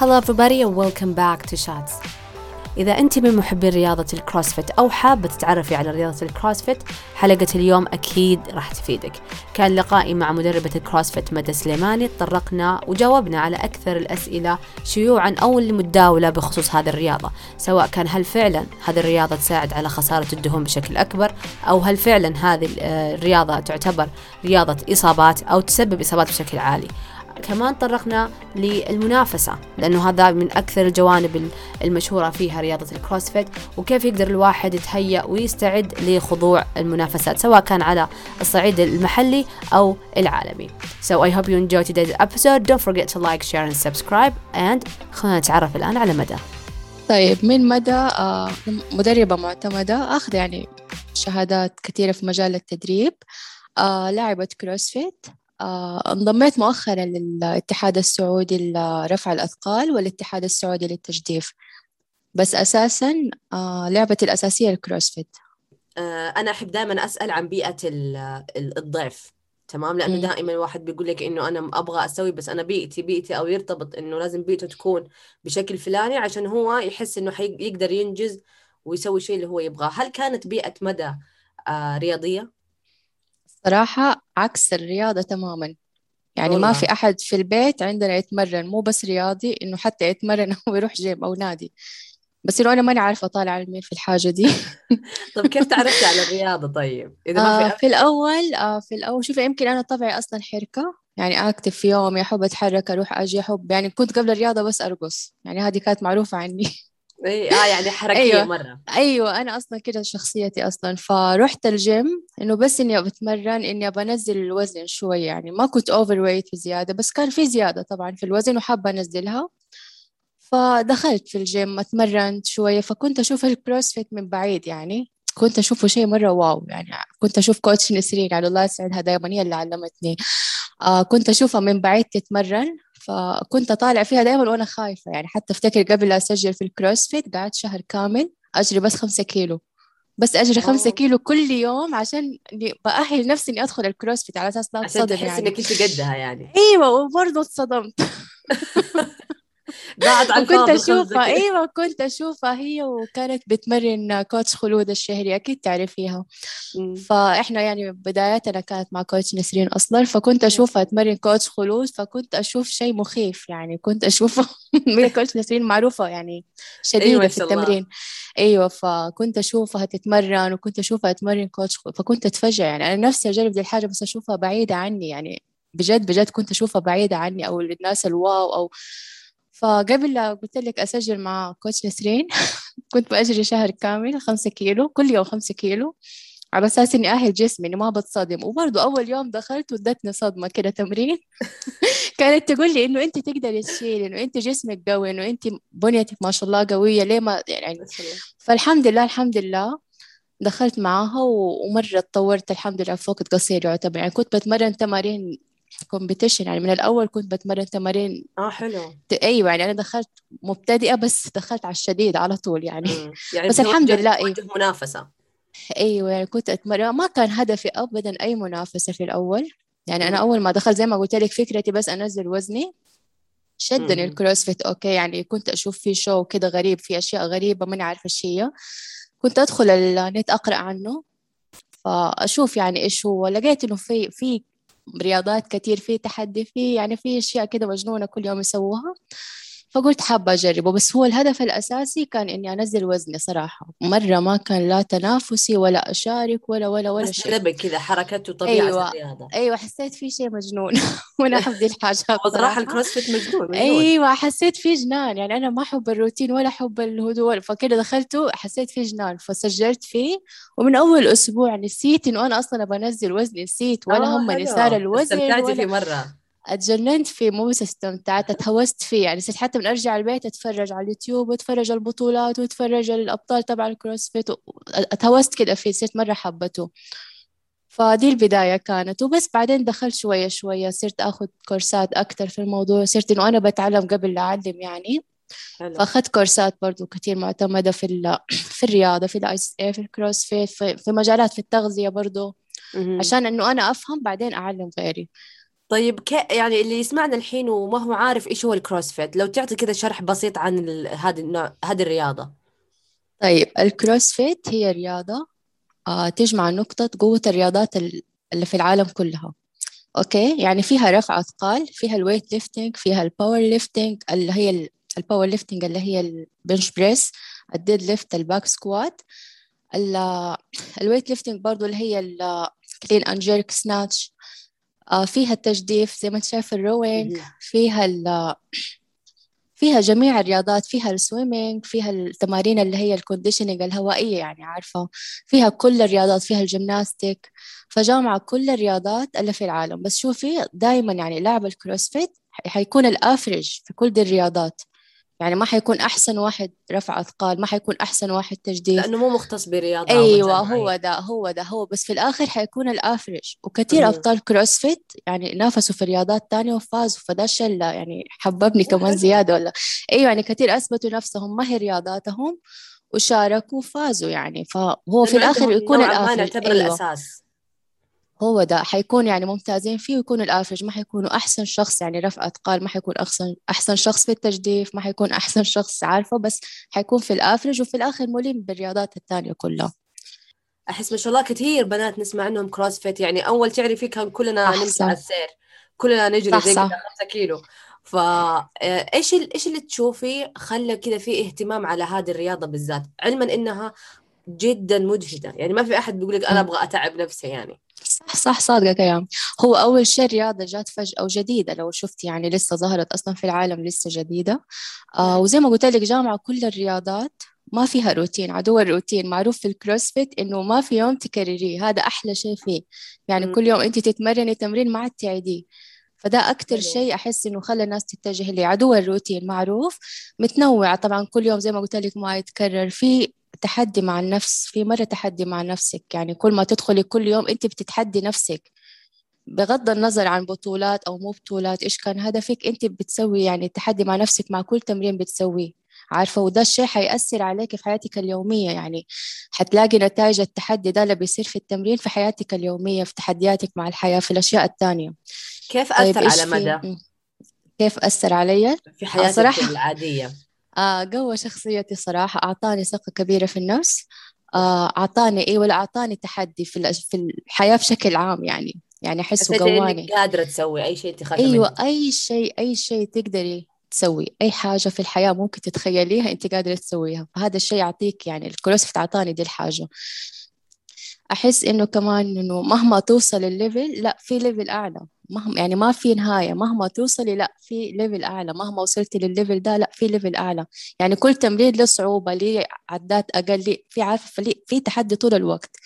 Hello everybody and welcome back to Shots. إذا أنت من محبين رياضة الكروسفيت أو حابة تتعرفي على رياضة الكروسفيت حلقة اليوم أكيد راح تفيدك. كان لقائي مع مدربة الكروسفيت مدى سليماني تطرقنا وجاوبنا على أكثر الأسئلة شيوعا أو المتداولة بخصوص هذه الرياضة. سواء كان هل فعلا هذه الرياضة تساعد على خسارة الدهون بشكل أكبر أو هل فعلا هذه الرياضة تعتبر رياضة إصابات أو تسبب إصابات بشكل عالي. كمان طرقنا للمنافسة لأنه هذا من أكثر الجوانب المشهورة فيها رياضة الكروسفيت وكيف يقدر الواحد يتهيأ ويستعد لخضوع المنافسات سواء كان على الصعيد المحلي أو العالمي. So I hope you enjoyed today's episode. Don't forget to like, share and subscribe. And خلينا نتعرف الآن على مدى. طيب من مدى آه مدربة معتمدة أخذ يعني شهادات كثيرة في مجال التدريب آه لاعبة كروسفيت. انضميت مؤخرا للاتحاد السعودي لرفع الأثقال والاتحاد السعودي للتجديف. بس أساسا آه لعبتي الأساسية الكروسفيت. آه أنا أحب دائما أسأل عن بيئة الضعف. تمام؟ لأنه. دائما الواحد بيقول لك إنه أنا أبغى أسوي بس أنا بيئتي بيئتي أو يرتبط إنه لازم بيئته تكون بشكل فلاني عشان هو يحس إنه يقدر ينجز ويسوي الشيء اللي هو يبغاه. هل كانت بيئة مدى آه رياضية؟ صراحة عكس الرياضة تماما. يعني والله. ما في أحد في البيت عندنا يتمرن مو بس رياضي إنه حتى يتمرن أو يروح جيم أو نادي. بس إنه أنا ماني عارفة أطالع على في الحاجة دي. طب كيف تعرفتي على الرياضة طيب؟ إذا ما في, آه في الأول آه في الأول شوفي يمكن أنا طبعي أصلا حركة. يعني أكتب في يومي أحب أتحرك أروح أجي أحب يعني كنت قبل الرياضة بس أرقص. يعني هذه كانت معروفة عني. اي آه يعني حركية أيوة. مرة. أيوه أنا أصلا كده شخصيتي أصلا. فرحت الجيم إنه بس إني بتمرن إني ابى انزل الوزن شوي يعني. ما كنت overweight زيادة بس كان في زيادة طبعا في الوزن وحابة أنزلها. فدخلت في الجيم أتمرنت شوية فكنت أشوف الكروسفيت من بعيد يعني. كنت أشوفه شيء مرة wow يعني. كنت أشوف coach نسرين على الله يسعدها دائما هي اللي علمتني. آه كنت أشوفها من بعيد تتمرن. فكنت أطالع فيها دائما وأنا خايفة. يعني حتى أفتكر قبل أسجل في الكروسفيت قعدت شهر كامل أجري بس خمسة كيلو. بس أجري خمسة كيلو كل يوم عشان بأهل نفسي إني أدخل الكروسفيت على أساس لا أتصدم يعني. عشان تحس إنك أنت قدها يعني. أيوة وبرضه اتصدمت. بعد عن كنت أشوفها. أيوة كنت أشوفها هي وكانت بتمرن coach خلود الشهري أكيد تعرفيها. مم. فإحنا يعني بداياتنا كانت مع coach نسرين أصلا فكنت أشوفها تمرن coach خلود فكنت أشوف شيء مخيف يعني كنت أشوفها coach نسرين معروفة يعني شديدة أيوة في التمرين. أيوة فكنت أشوفها تتمرن وكنت أشوفها تمرن كوتش فكنت أتفاجئ يعني. أنا نفسي أجرب دي الحاجة بس أشوفها بعيدة عني يعني بجد بجد كنت أشوفها بعيدة عني أو الناس الواو أو فقبل قلت لك أسجل مع كوتش نسرين كنت بأجري شهر كامل خمسة كيلو كل يوم خمسة كيلو على أساس إني أهل جسمي إني ما بتصدم. وبرضه أول يوم دخلت ودتني صدمة كده تمرين. كانت تقول لي إنه أنت تقدري تشيلي إنه أنت جسمك قوي إنه أنت بنيتك ما شاء الله قوية. ليه ما يعني؟ فالحمد لله الحمد لله دخلت معاها ومرة تطورت الحمد لله في وقت قصير يعتبر. يعني كنت بتمرن تمارين كومبيتيشن يعني من الأول كنت بتمرن تمارين آه حلو. أيوة يعني أنا دخلت مبتدئة بس دخلت على الشديد على طول يعني, يعني بس الحمد لله أيوة منافسة أيوة يعني كنت أتمرن. ما كان هدفي أبدا أي منافسة في الأول. يعني أنا أول ما دخلت زي ما قلت لك فكرتي بس أنزل وزني شدني الكروسفيت. okay يعني كنت أشوف في show كده غريب في أشياء غريبة ماني عارفة إيش هي. كنت أدخل النت أقرأ عنه فأشوف يعني إيش هو. لقيت إنه في في رياضات كتير في تحدي في يعني في أشياء كده مجنونة كل يوم يسووها. فقلت حابة أجربه بس هو الهدف الأساسي كان إني أنزل وزني صراحة. مرة ما كان لا تنافسي ولا أشارك ولا ولا ولا شيء. بس كذا حركته طبيعة أيوة. الرياضة أيوة حسيت في شيء مجنون. وأنا أحب دي الحاجات صراحة الكروسفيت مجنون, مجنون. أيوة حسيت في جنان. يعني أنا ما أحب الروتين ولا أحب الهدوء. فكده دخلته حسيت في جنان. فسجلت فيه. ومن أول أسبوع نسيت إنه أنا أصلا أبغى وزني نسيت ولا آه، هم صار الوزن استمتعتي فيه مرة. اتجننت فيه مو بس استمتعت اتهوست فيه. يعني صرت حتى من أرجع البيت أتفرج على اليوتيوب وأتفرج على البطولات وأتفرج على الأبطال تبع الكروسفيت أتهوست كده فيه صرت مرة حبته. فدي البداية كانت. وبس بعدين دخلت شوية شوية صرت أخذ كورسات أكتر في الموضوع. صرت إنه أنا بتعلم قبل لا أعلم يعني. حلو. فأخذت كورسات برضو كتير معتمدة في في الرياضة في الاي في الكروسفيت في, في مجالات في التغذية برضو. عشان إنه أنا أفهم بعدين أعلم غيري. طيب ك... يعني اللي يسمعنا الحين وما هو عارف إيش هو الكروسفيت لو تعطي كذا شرح بسيط عن هذه النوع هذه الرياضة. طيب ال CrossFit هي رياضة آه تجمع نقطة قوة الرياضات اللي في العالم كلها. okay؟ يعني فيها رفع أثقال فيها ال weight lifting فيها ال power lifting اللي هي ال power lifting اللي هي ال bench press ال deadlift ال back squat ال weight lifting برضو اللي هي ال clean and jerk snatch فيها التجديف زي ما انت شايف ال rowing فيها ال فيها جميع الرياضات فيها ال swimming فيها التمارين اللي هي ال conditioning الهوائية يعني عارفة؟ فيها كل الرياضات فيها ال gymnastic فجامعة كل الرياضات اللي في العالم. بس شوفي دائما يعني لاعب ال CrossFit حيكون ال average في كل دي الرياضات. يعني ما حيكون أحسن واحد رفع أثقال ما حيكون أحسن واحد تجديف. لأنه مو مختص برياضة أيوة هو ده هو ده هو. بس في الآخر حيكون ال average وكثير أبطال CrossFit يعني نافسوا في رياضات تانية وفازوا فده الشيء يعني حببني كمان زيادة ولا؟ أيوة يعني كثير أثبتوا نفسهم ما هي رياضاتهم؟ وشاركوا وفازوا يعني. فهو في الآخر يكون ال average نعتبر أيوة. الأساس. هو ده حيكون يعني ممتازين فيه ويكونوا ال average ما حيكونوا أحسن شخص يعني رفع أثقال ما حيكون احسن أحسن شخص في التجديف ما حيكون أحسن شخص عارفه بس حيكون في ال average وفي الآخر ملم بالرياضات الثانية كلها. أحس ما شاء الله كثير بنات نسمع عنهم CrossFit يعني أول تعرفي كان كلنا نمشي على السير كلنا نجري زي 5 كيلو. فايش آه، إيش اللي تشوفي خلى كذا في اهتمام على هذه الرياضة بالذات؟ علما إنها جدا مجهده يعني ما في أحد بيقول لك أنا أبغى أتعب نفسي يعني. صح صح صادقة كلام هو أول شيء الرياضة جات فجأة وجديدة لو شفت يعني لسه ظهرت أصلا في العالم لسه جديدة. آه نعم. وزي ما قلت لك جامعة كل الرياضات ما فيها روتين عدو الروتين معروف في الكروسفيت إنه ما في يوم تكرريه. هذا أحلى شيء فيه. يعني م. كل يوم أنت تتمرني تمرين ما تعيديه. فده أكتر شيء أحس إنه خلى الناس تتجه لي عدو الروتين معروف متنوعة طبعا كل يوم زي ما قلت لك ما يتكرر. في تحدي مع النفس في مرة تحدي مع نفسك يعني كل ما تدخلي كل يوم أنت بتتحدي نفسك بغض النظر عن بطولات أو مو بطولات إيش كان هدفك أنت بتسوي يعني تحدي مع نفسك مع كل تمرين بتسويه عارفة؟ وده الشيء حيأثر عليك في حياتك اليومية يعني حتلاقي نتائج التحدي ده اللي بيصير في التمرين في حياتك اليومية في تحدياتك مع الحياة في الأشياء الثانية كيف طيب أثر على مدى؟ كيف أثر علي؟ في حياتك العادية. قوى شخصيتي صراحة أعطاني ثقة كبيرة في النفس آه أعطاني إيه ولا أعطاني تحدي في في الحياة بشكل عام يعني يعني أحسه قواني. قادرة تسوي أي شيء تخافي أيوة منه. أي شيء أي شيء تقدري تسوي أي حاجة في الحياة ممكن تتخيليها أنت قادرة تسويها فهذا الشيء يعطيك يعني الكروسفت أعطاني دي الحاجة. أحس إنه كمان إنه مهما توصل ال level لأ في level أعلى. مهما يعني ما في نهاية مهما توصلي لا في level أعلى مهما وصلتي للل level ده لا في level أعلى. يعني كل تمرين له صعوبة ليه عدات أقل ليه في عارفة في تحدي طول الوقت.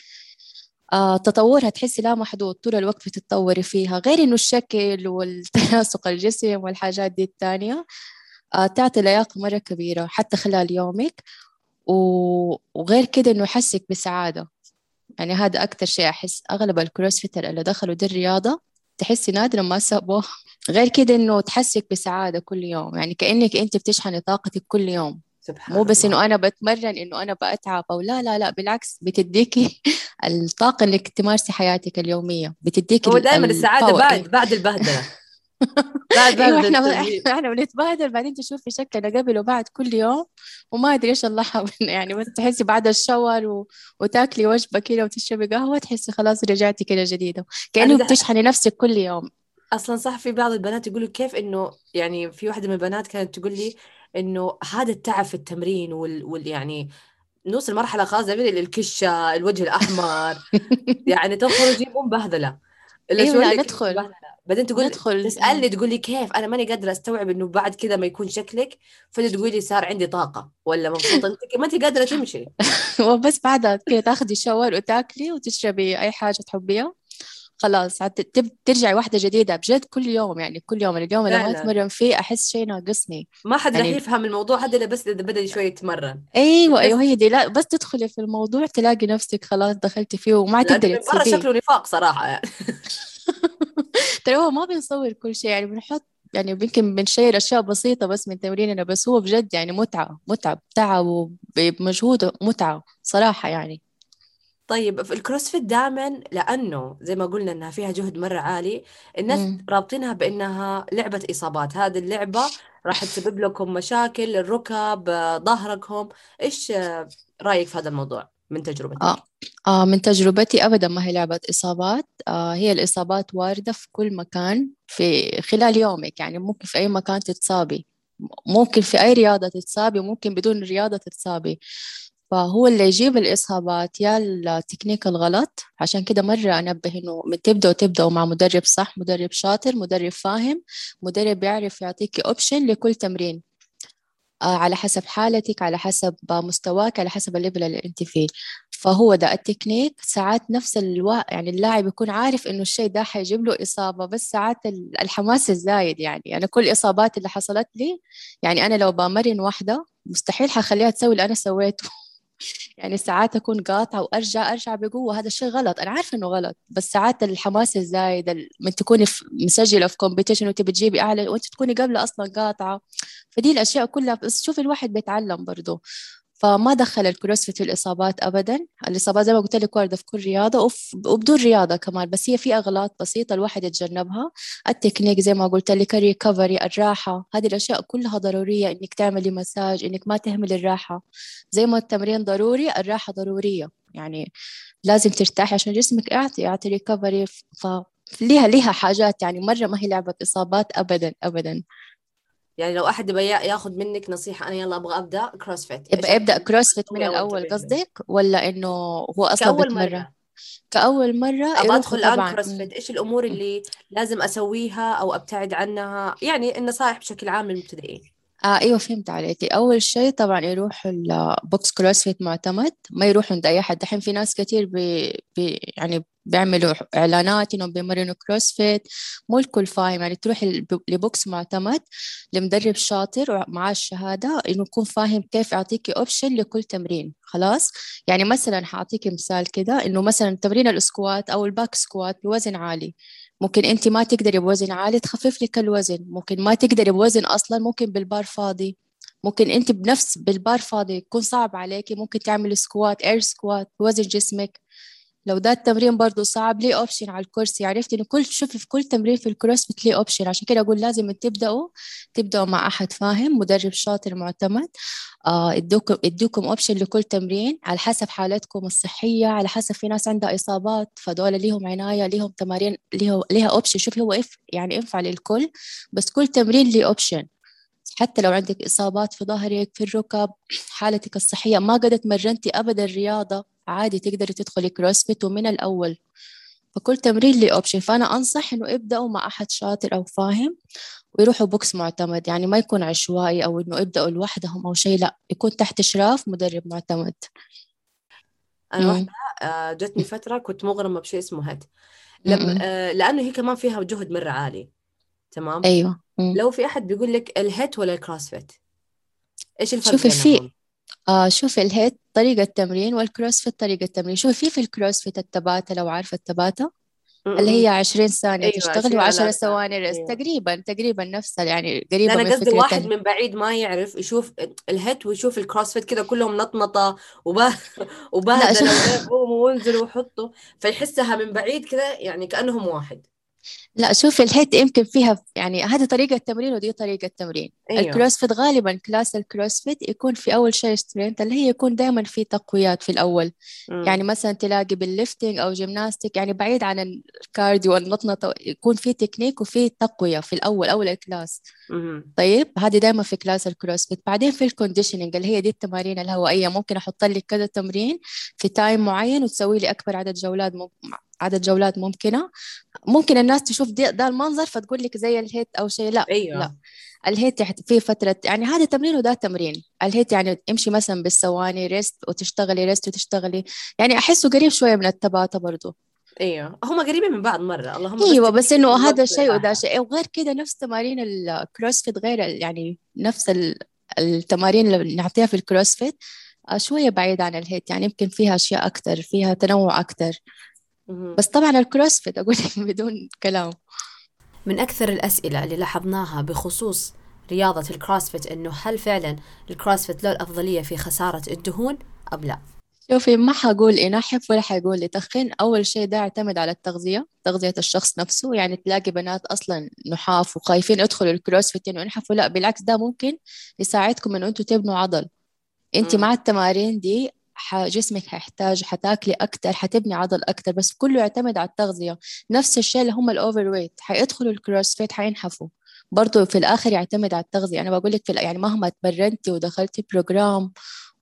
آه تطورها تحسي لا محدود طول الوقت بتتطوري فيها. غير إنه الشكل والتناسق الجسم والحاجات دي التانية آه تعطي لياقة مرة كبيرة حتى خلال يومك. وغير كده إنه يحسك بسعادة. يعني هذا أكتر شيء أحس. أغلب الكروسفيتر اللي دخلوا دي الرياضة تحسي نادرا ما سابوه. غير كده إنه تحسك بسعادة كل يوم. يعني كأنك أنت بتشحني طاقتك كل يوم. سبحان مو بس إنه أنا بتمرن إنه أنا بأتعب أو لا لا لا بالعكس بتديكي الطاقة إنك تمارسي حياتك اليومية. بتديكي هو دائما السعادة بعد بعد البهدلة. أيوه إحنا إحنا بنتبهدل بعدين تشوفي شكلنا قبل وبعد كل يوم وما أدري إيش الله يعني بس تحسي بعد الشاور و... وتاكلي وجبة كده وتشربي قهوة تحسي خلاص رجعتي كده جديدة. كانه بتشحني نفسك كل يوم. أصلا صح في بعض البنات يقولوا كيف إنه يعني في واحدة من البنات كانت تقول لي إنه هذا التعب في التمرين وال, وال يعني نوصل مرحلة خلاص زي الكشة الوجه الأحمر. يعني تخرجي مو مبهذلة إلا أيوة ندخل. بعدين تقول ندخل. تسألني تقول لي كيف؟ أنا ماني قادرة أستوعب إنه بعد كذا ما يكون شكلك. فجاه تقولي صار عندي طاقة. ولا مبسوطة انت ما أنت قادرة تمشي. وبس بعدها كذا تاخذي شاور وتاكلي وتشربي أي حاجة تحبيها. خلاص ترجعي واحدة جديدة بجد كل يوم يعني كل يوم. اليوم اللي ما اتمرن فيه أحس شيء ناقصني. ما حد يعني... رح يفهم الموضوع هذا إلا بس إذا بدأ شوي يتمرن. أيوة أيوة هي دي. لا بس تدخلي في الموضوع تلاقي نفسك خلاص دخلتي فيه وما تقدري تسيبيه. شكله نفاق صراحة يعني. ترى هو ما بنصور كل شيء يعني بنحط يعني يمكن بنشير أشياء بسيطة بس من تمريننا بس هو بجد يعني متعة متعة تعب وبمجهود متعة صراحة يعني طيب في الكروسفيت دائما لأنه زي ما قلنا إنها فيها جهد مرة عالي الناس مم. رابطينها بإنها لعبة إصابات هذه اللعبة راح تسبب لكم مشاكل الركب ظهركم إيش رأيك في هذا الموضوع من تجربتك آه. آه من تجربتي أبدا ما هي لعبة إصابات. آه هي الإصابات واردة في كل مكان في خلال يومك. يعني ممكن في أي مكان تتصابي. ممكن في أي رياضة تتصابي وممكن بدون رياضة تتصابي. فهو اللي يجيب الإصابات يا التكنيك الغلط عشان كده مرة أنبه إنه من تبدأوا تبدأوا مع مدرب صح مدرب شاطر مدرب فاهم. مدرب بيعرف يعطيكي أوبشن لكل تمرين. آه على حسب حالتك على حسب مستواك على حسب ال level اللي أنت فيه. فهو ده التكنيك. ساعات نفس الوا... يعني اللاعب يكون عارف إنه الشيء ده حيجيب له إصابة بس ساعات الحماس الزايد يعني. أنا كل الإصابات اللي حصلت لي يعني أنا لو بمرن واحدة مستحيل حخليها تسوي اللي أنا سويته. يعني ساعات أكون قاطعة وأرجع أرجع بقوة. هذا الشيء غلط. أنا عارفة إنه غلط بس ساعات الحماس الزايد من تكوني مسجلة في competition وتبي تجيبي أعلى وأنت تكوني قبل أصلا قاطعة. فدي الأشياء كلها بس شوفي الواحد بيتعلم برضه فما دخل ال CrossFit في الإصابات أبدا. الإصابات زي ما قلت لك واردة في كل رياضة وبدون رياضة كمان بس هي في أغلاط بسيطة الواحد يتجنبها. التكنيك زي ما قلت لك ال recovery الراحة هذه الأشياء كلها ضرورية إنك تعملي مساج إنك ما تهملي الراحة. زي ما التمرين ضروري الراحة ضرورية. يعني لازم ترتاحي عشان جسمك يعطي يعطي recovery ف ليها ليها حاجات يعني مرة ما هي لعبة إصابات أبدا أبدا. يعني لو أحد ياخذ منك نصيحة أنا يلا أبغى أبدأ CrossFit يبقى ابدأ CrossFit من الأول قصدك؟ ولا إنه هو أصلا كأول مرة. كأول مرة أبغى أدخل الآن كروسفيت إيش الأمور اللي لازم أسويها أو أبتعد عنها؟ يعني النصائح بشكل عام للمبتدئين. آه أيوه فهمت عليكي. أول شيء طبعا يروح ال box CrossFit معتمد ما يروح عند أي احد دحين في ناس كثير بي, بي يعني بيعملوا إعلانات إنهم بيمرنوا CrossFit مو الكل فاهم. يعني تروح ل box معتمد لمدرب شاطر ومعاه الشهادة إنه يكون فاهم كيف يعطيكي option لكل تمرين. خلاص؟ يعني مثلا حأعطيكي مثال كده إنه مثلا تمرين ال squat أو ال back squat بوزن عالي. ممكن انت ما تقدري بوزن عالي تخفف لك الوزن. ممكن ما تقدري بوزن أصلا ممكن بالبار فاضي. ممكن انت بنفس بالبار فاضي يكون صعب عليكي ممكن تعملي squat air squat بوزن جسمك. لو ده التمرين برضه صعب ليه option على الكرسي؟ عرفت إنه كل شوفي في كل تمرين في ال Cross بتلاقي option عشان كده أقول لازم تبدأوا تبدأوا مع أحد فاهم مدرب شاطر معتمد. ادوكم ادوكم option لكل تمرين على حسب حالتكم الصحية على حسب في ناس عندها إصابات فدول ليهم عناية ليهم تمارين ليها ليها option شوفي هو if يعني ينفع للكل بس كل تمرين ليه option حتى لو عندك إصابات في ظهرك في الركب حالتك الصحية ما قدرت مرنتي أبدا رياضة عادي تقدري تدخلي CrossFit ومن الأول. فكل تمرين ليه option فأنا أنصح إنه ابدأوا مع أحد شاطر أو فاهم ويروحوا box معتمد. يعني ما يكون عشوائي أو إنه ابدأوا لوحدهم أو شيء لا يكون تحت إشراف مدرب معتمد. أنا واحدة آه، جتني فترة كنت مغرمة بشيء اسمه HIIT لما آه، لأنه هي كمان فيها جهد مرة عالي. تمام؟ أيوه. مم. لو في أحد بيقول لك ال HIIT ولا ال CrossFit إيش الفرق شوفي في آه شوفي ال HIIT طريقة تمرين وال CrossFit طريقة تمرين شوفي في في ال CrossFit ال Tabata لو عارفة ال Tabata اللي هي 20 ثانية أيوة تشتغلي و10 ثواني rest. أيوة. تقريبا تقريبا نفسها يعني قريبة أنا قصدي واحد من بعيد ما يعرف يشوف ال HIIT ويشوف ال CrossFit كذا كلهم نطنطة وبه وبهدلوا ويقوموا وينزلوا ويحطوا فيحسها من بعيد كذا يعني كأنهم واحد. لا شوفي ال HIIT يمكن فيها يعني هذه طريقة تمرين ودي طريقة تمرين أيوه. ال CrossFit غالبا class ال CrossFit يكون في أول شيء strength اللي هي يكون دائما في تقويات في الأول م. يعني مثلا تلاقي بال lifting أو gymnastics يعني بعيد عن ال cardio والنطنطة يكون في تكنيك وفي تقوية في الأول أول ال class م. طيب هذه دائما في class ال CrossFit بعدين في ال conditioning اللي هي دي التمارين الهوائية ممكن أحط لك كذا تمرين في time معين وتسوي لي أكبر عدد جولات عدد جولات ممكنة. ممكن الناس تشوف ده المنظر فتقول لك زي ال HIIT أو شيء. لا أيوة. لا. ال HIIT في فترة يعني هذا تمرين وده تمرين. ال HIIT يعني امشي مثلا بالثواني rest وتشتغلي rest وتشتغلي. يعني أحسه قريب شوية من ال Tabata برضو. أيوه. هم قريبين من بعض مرة. اللهم أيوه بس, بس إنه هذا شيء وده شيء. وغير كده نفس تمارين ال CrossFit غير يعني نفس التمارين اللي نعطيها في ال CrossFit آه، شوية بعيد عن ال HIIT. يعني يمكن فيها أشياء أكثر فيها تنوع أكثر بس طبعا ال CrossFit أقول بدون كلام. من أكثر الأسئلة اللي لاحظناها بخصوص رياضة ال CrossFit إنه هل فعلا ال CrossFit له الأفضلية في خسارة الدهون أم لا؟ شوفي ما حقول ينحف ولا حيقول يتخن أول شيء ده يعتمد على التغذية تغذية الشخص نفسه. يعني تلاقي بنات أصلا نحاف وخايفين يدخلوا ال CrossFit إنه ينحفوا. لا بالعكس ده ممكن يساعدكم إنه أنتوا تبنوا عضل. أنت مع التمارين دي جسمك حيحتاج حتاكلي أكتر حتبني عضل أكتر بس كله يعتمد على التغذية. نفس الشيء اللي هم ال overweight حيدخلوا ال CrossFit حينحفوا. برضه في الآخر يعتمد على التغذية. أنا بقول لك يعني مهما تمرنتي ودخلتي program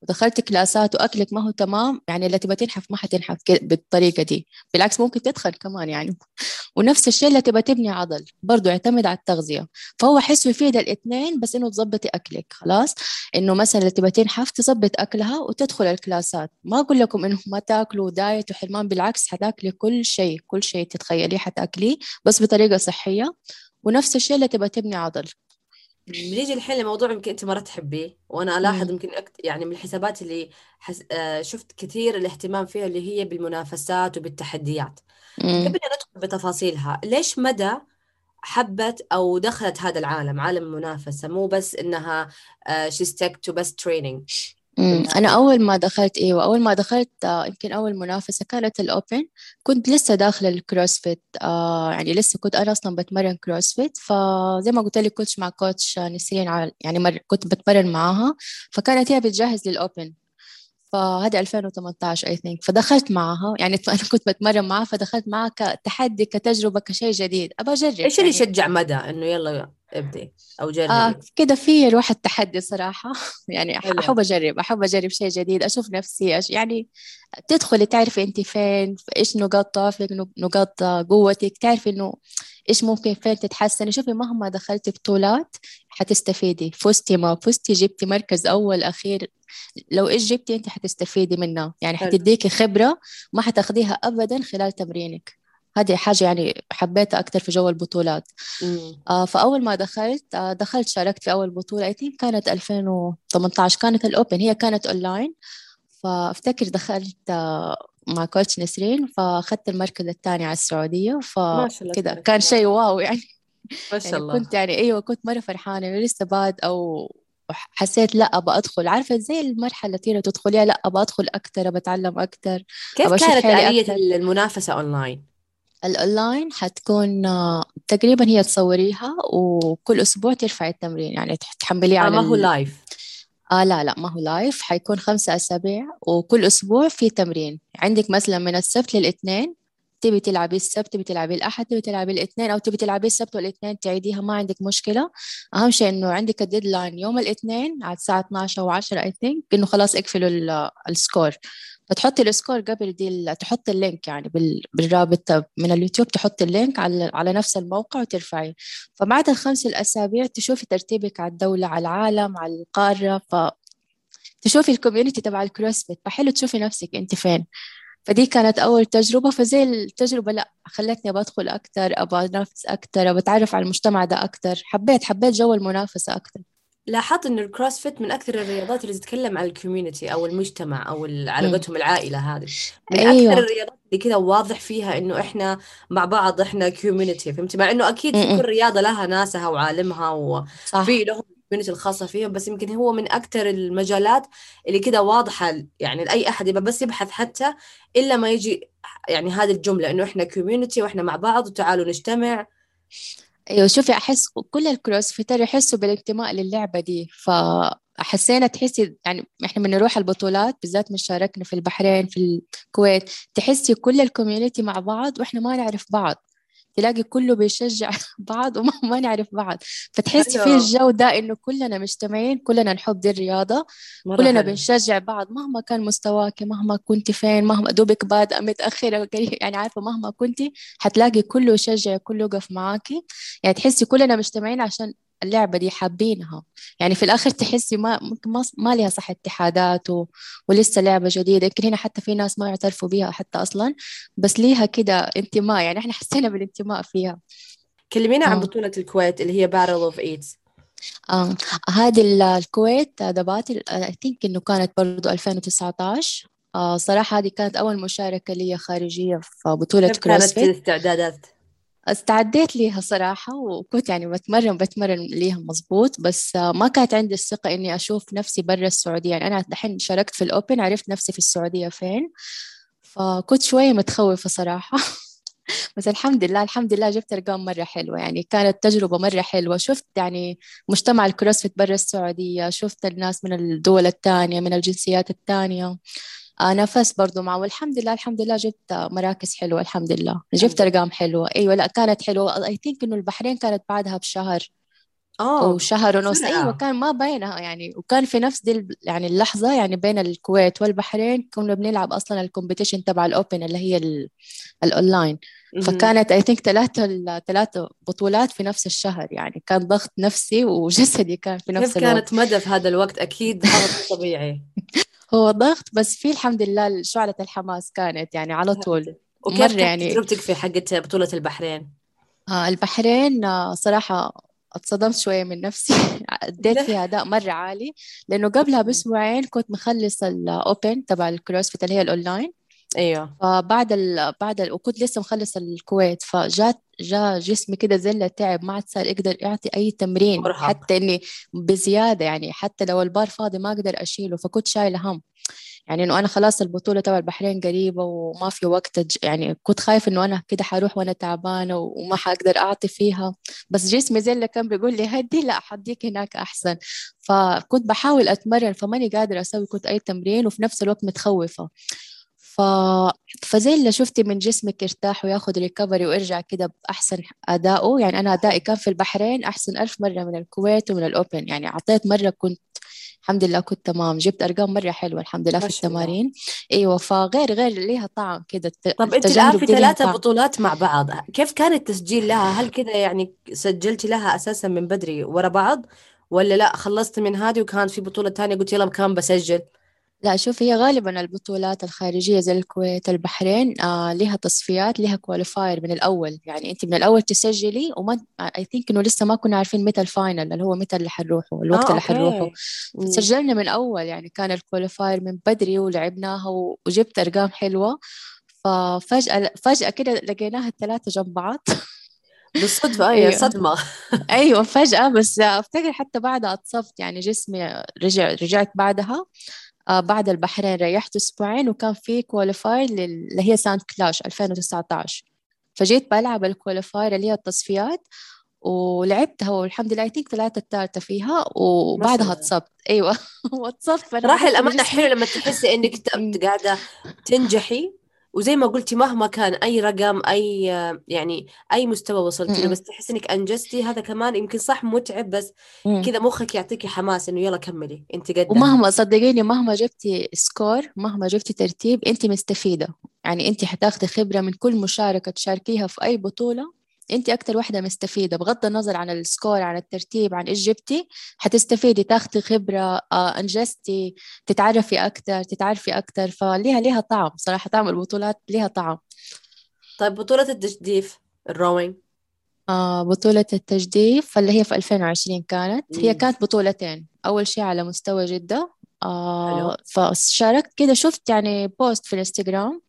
ودخلت كلاسات وأكلك ما هو تمام يعني اللي تبى تنحف ما حتنحف بالطريقة دي. بالعكس ممكن تدخل كمان يعني. ونفس الشيء اللي تبى تبني عضل برضه يعتمد على التغذية. فهو حسه يفيد الاثنين بس إنه تظبطي أكلك خلاص؟ إنه مثلا اللي تبى تنحف تظبط أكلها وتدخل الكلاسات. ما أقول لكم إنه ما تاكلوا diet وحرمان بالعكس حتاكلي كل شيء كل شيء تتخيليه حتاكليه بس بطريقة صحية. ونفس الشيء اللي تبى تبني عضل. بنيجي الحين لموضوع يمكن أنت مرة تحبيه وأنا ألاحظ يمكن أكت... يعني من الحسابات اللي حس... آه شفت كثير الاهتمام فيها اللي هي بالمنافسات وبالتحديات. قبل أن ندخل بتفاصيلها ليش مدى حبت أو دخلت هذا العالم؟ عالم المنافسه مو بس إنها she stick to بس training. أنا أول ما دخلت أيوة أول ما دخلت آه، يمكن أول منافسة كانت ال Open. كنت لسه داخلة ال CrossFit آه يعني لسه كنت أنا أصلا بتمرن CrossFit فزي ما قلت لك كنت مع coach نسرين يعني مر... كنت بتمرن معاها. فكانت هي بتجهز لل Open. فهذا 2018 I think فدخلت معها يعني أنا كنت بتمرن معها فدخلت معها كتحدي كتجربة كشيء جديد. أبى أجرب إيش اللي يعني. يشجع مدى؟ إنه يلا ابدي أو جربي. آه كده في روح التحدي صراحة. يعني حلو. أحب أجرب أحب أجرب شيء جديد أشوف نفسي أش... يعني تدخلي تعرفي انت فين إيش نقاط ضعفك نقاط قوتك تعرفي إنه إيش ممكن فين تتحسني شوفي مهما دخلتي بطولات حتستفيدي. فزتي ما فزتي جبتي مركز أول أخير. لو إيش جبتي انت حتستفيدي منها يعني حتديكي خبرة ما حتاخديها ابدا خلال تمرينك. هذه حاجة يعني حبيتها أكثر في جو البطولات. آه فأول ما دخلت آه دخلت شاركت في أول بطولة أي كانت 2018 كانت الأوبن هي كانت أونلاين. فأفتكر دخلت آه مع coach نسرين فأخذت المركز الثاني على السعودية. فكذا كان شيء wow يعني. ما شاء يعني الله. كنت يعني أيوه كنت مرة فرحانة لسه بادئة وحسيت لا أبى أدخل. عارفة زي المرحلة التي تدخليها لا أبى أدخل أكثر أبى أتعلم أكثر كيف كانت آلية المنافسة أونلاين؟ الاونلاين حتكون تقريبا هي تصوريها وكل أسبوع ترفعي التمرين يعني تحمليه آه على ما هو live آه لا لا ما هو live حيكون خمسة أسابيع وكل أسبوع في تمرين. عندك مثلا من السبت للإثنين تبي تلعبي السبت تبي تلعبي الأحد تبي تلعبي الإثنين أو تبي تلعبي السبت والإثنين تعيديها ما عندك مشكلة. أهم شيء إنه عندك ال deadline يوم الإثنين على الساعة 12 أو 10 I think إنه خلاص اقفلوا ال score فتحطي ال score قبل دي تحطي ال link يعني بالرابط من اليوتيوب تحطي ال link على على نفس الموقع وترفعي فبعد الخمس الأسابيع تشوفي ترتيبك على الدولة على العالم على القارة ف تشوفي ال community تبع ال CrossFit فحلو تشوفي نفسك انت فين. فدي كانت أول تجربة فزي التجربة لا خلتني أبغى أدخل أكتر أبغى أنافس أكتر أبغى أتعرف على المجتمع ده أكتر. حبيت حبيت جو المنافسة أكتر. لاحظت إن ال CrossFit من أكثر الرياضات اللي تتكلم عن ال community أو المجتمع أو علاقتهم العائلة هذه. من أيوة. أكثر الرياضات اللي كذا واضح فيها إنه إحنا مع بعض إحنا community فهمتي مع إنه أكيد في كل رياضة لها ناسها وعالمها وفي لهم ال community الخاصة فيهم بس يمكن هو من أكثر المجالات اللي كده واضحة يعني لأي أحد يبقى بس يبحث حتى إلا ما يجي يعني هذه الجملة إنه إحنا community وإحنا مع بعض وتعالوا نجتمع. أيوه شوفي أحس كل ال crossfitter يحسوا بالانتماء للعبة دي فحسينا تحسي يعني إحنا بنروح البطولات بالذات من شاركنا في البحرين في الكويت تحسي كل الكوميونتي مع بعض وإحنا ما نعرف بعض. تلاقي كله بيشجع بعض وما ما نعرف بعض. فتحسي في الجو ده إنه كلنا مجتمعين كلنا نحب دي الرياضة كلنا حلو. بنشجع بعض. مهما كان مستواك مهما كنت فين مهما دوبك بادئة متأخرة يعني عارفة مهما كنت حتلاقي كله يشجع كله يقف معاكي. يعني تحسي كلنا مجتمعين عشان اللعبة دي حابينها. يعني في الآخر تحسي ما ما, ما لها صح اتحادات و... ولسه لعبة جديدة. يمكن هنا حتى في ناس ما يعترفوا بها حتى أصلا. بس ليها كده انتماء. يعني إحنا حسينا بالانتماء فيها. كلمينا عن آه. بطولة الكويت اللي هي Battle of East آه. هذه الكويت دبات I think إنه كانت برضو 2019 آه صراحة هذه كانت أول مشاركة لي خارجية في بطولة كيف كانت الاستعدادات؟ استعديت ليها صراحة وكنت يعني بتمرن بتمرن ليها مظبوط بس ما كانت عندي الثقة إني أشوف نفسي برا السعودية. يعني أنا دحين شاركت في ال Open عرفت نفسي في السعودية فين فكنت شوية متخوفة صراحة. بس الحمد لله الحمد لله جبت أرقام مرة حلوة. يعني كانت تجربة مرة حلوة. شفت يعني مجتمع ال CrossFit برا السعودية شفت الناس من الدول الثانية من الجنسيات الثانية آه نفست برضو معه. والحمد لله الحمد لله جبت مراكز حلوة الحمد لله. جبت أرقام حلوة. أيوة لا كانت حلوة. I think إنه البحرين كانت بعدها بشهر آه وشهر ونص. بسرعة. أيوه كان ما بينها يعني وكان في نفس دي يعني اللحظة يعني بين الكويت والبحرين كنا بنلعب أصلا ال competition تبع ال open اللي هي ال- الاونلاين مهم. فكانت I think ثلاثة ثلاثة بطولات في نفس الشهر يعني. كان ضغط نفسي وجسدي كان في نفس كيف الوقت. كانت مدى في هذا الوقت؟ أكيد ضغط طبيعي. هو ضغط بس في الحمد لله شعلة الحماس كانت يعني على طول. وكيف يعني تجربتك في حقة بطولة البحرين؟ آه البحرين آه صراحة اتصدمت شوية من نفسي. ليه؟ فيها أداء مرة عالي لأنه قبلها بأسبوعين كنت مخلص ال open تبع ال CrossFit اللي هي الأونلاين أيوه. فبعد ال... بعد ال... وكنت لسه مخلص الكويت فجات جاء جسمي كده زلة تعب ما عاد صار يقدر يعطي أي تمرين مرهق. حتى إني بزيادة يعني حتى لو البار فاضي ما أقدر أشيله فكنت شايلة هم. يعني إنه أنا خلاص البطولة تبع البحرين قريبة وما في وقت أج... يعني كنت خايفة إنه أنا كده حروح وأنا تعبانة وما حقدر أعطي فيها. بس جسمي زلة كان بيقول لي هدي لا حديك هناك أحسن. فكنت بحاول أتمرن فماني قادرة أسوي كنت أي تمرين وفي نفس الوقت متخوفة. ف... فزي اللي شفتي من جسمك يرتاح وياخد ريكفري ويرجع كده بأحسن أدائه يعني أنا أدائي كان في البحرين أحسن ألف مرة من الكويت ومن الأوبن يعني أعطيت مرة كنت الحمد لله كنت تمام جبت أرقام مرة حلوة الحمد لله في شاء الله. التمارين أيوة فغير غير ليها طعم كده طب الآن التجارب في طعم. بطولات مع بعض كيف كان التسجيل لها؟ هل كذا يعني سجلتي لها أساسا من بدري ورا بعض؟ ولا لا خلصت من هذه وكان في بطولة تانية قلت يلا كان بسجل لا شوف هي غالبا البطولات الخارجية زي الكويت البحرين آه لها تصفيات لها qualifier من الأول. يعني أنت من الأول تسجلي وما I think إنه لسه ما كنا عارفين متى ال final اللي هو متى اللي حنروحه الوقت آه اللي حنروحه. سجلنا من أول يعني كان ال qualifier من بدري ولعبناها وجبت أرقام حلوة. ففجأة فجأة كده لقيناها الثلاثة جنب بعض. بالصدفة أي أيوة. صدمة. أيوه فجأة. بس أفتكر حتى بعدها اتصبت يعني جسمي رجع رجعت بعدها. بعد البحرين ريحت أسبوعين وكان في qualifier اللي هي Sand Clash 2019 فجيت بلعب ال qualifier اللي هي التصفيات ولعبتها والحمد لله تيك طلعت الثالثة فيها وبعدها. اتصبت أيوه واتصبت الأمانة جسمي- حلو لما تحسي مم. قاعدة تنجحي وزي ما قلتي مهما كان أي رقم أي يعني أي مستوى وصلتي له. بس تحسي إنك أنجزتي هذا كمان يمكن صح متعب بس. كذا مخك يعطيكي حماس إنه يلا كملي أنت قدها ومهما صدقيني مهما جبتي score مهما جبتي ترتيب أنت مستفيدة يعني أنت حتاخدي خبرة من كل مشاركة تشاركيها في أي بطولة انت أكتر واحدة مستفيدة بغض النظر عن ال score عن الترتيب عن إيش جبتي حتستفيدي تاخدي خبرة آه أنجزتي تتعرفي أكتر تتعرفي أكتر فليها ليها طعم صراحة طعم البطولات ليها طعم. طيب بطولة التجديف ال rowing آه بطولة التجديف اللي هي في 2020 كانت هي. كانت بطولتين. أول شيء على مستوى جدة. آه فشاركت كده شفت يعني post في الإنستغرام.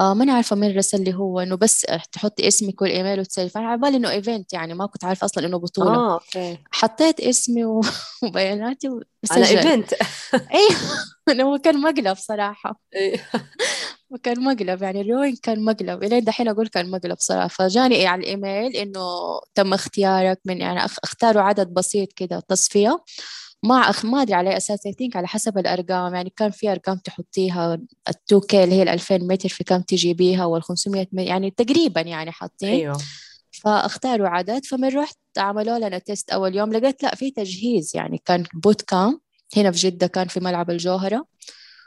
آه ماني عارفة مين رسل لي هو إنه بس تحطي اسمك والإيميل وتسجلي فأنا على بالي إنه event يعني ما كنت عارفة أصلا إنه بطولة. آه أوكي. حطيت اسمي وبياناتي على وسجلت. event أيوه هو كان مقلب صراحة. إيه. كان مقلب يعني ال rowing كان مقلب. إلين دحين أقول كان مقلب صراحة. فجاني على الإيميل إنه تم اختيارك من يعني اختاروا عدد بسيط كده تصفية. ما أخ ما أدري على أساس. I think على حسب الأرقام. يعني كان في أرقام تحطيها. ال 2K اللي هي ال 2000 متر في كم تجيبيها وال 500 متر. يعني تقريبا يعني حاطين. أيوه. فاختاروا عدد. فمن رحت عملوا لنا test أول يوم. لقيت لا في تجهيز. يعني كان boot camp هنا في جدة كان في ملعب الجوهرة.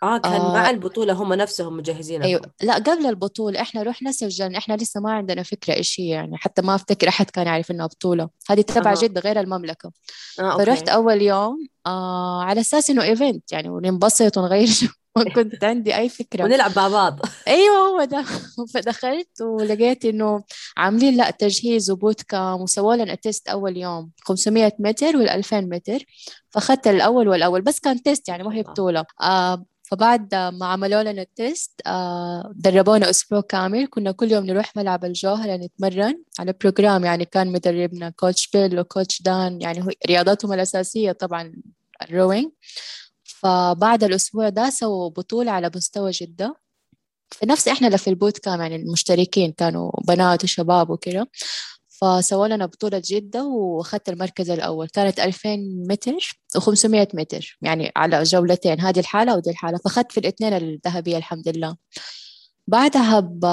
آه كان آه مع البطولة هم نفسهم مجهزينها. أيوه. لا قبل البطولة إحنا رحنا سجلنا إحنا لسه ما عندنا فكرة إيش هي يعني حتى ما أفتكر أحد كان يعرف إنها بطولة. هذه تبع أها. جدة غير المملكة. آه فرحت أول يوم آه على أساس إنه event يعني وننبسط ونغير جو. ما كنت عندي أي فكرة. ونلعب مع بعض. أيوه هو ده. فدخلت ولقيت إنه عاملين لا تجهيز و boot camp وسووا لنا test أول يوم 500 متر وال 2000 متر. فأخذت الأول والأول بس كان test يعني ما هي الله. بطولة. آه فبعد ما عملوا لنا ال test آه دربونا أسبوع كامل. كنا كل يوم نروح ملعب الجوهرة نتمرن على program. يعني كان مدربنا coach بيل و coach دان يعني رياضتهم الأساسية طبعا ال rowing فبعد الأسبوع ده سووا بطولة على مستوى جدة. في نفس إحنا اللي في ال boot camp يعني المشتركين كانوا بنات وشباب وكده. فسووا لنا بطولة جدة وأخذت المركز الأول. كانت 2000 متر و500 متر يعني على جولتين. هذه الحالة ودي الحالة. فأخذت في الاثنين الذهبية الحمد لله. بعدها ب...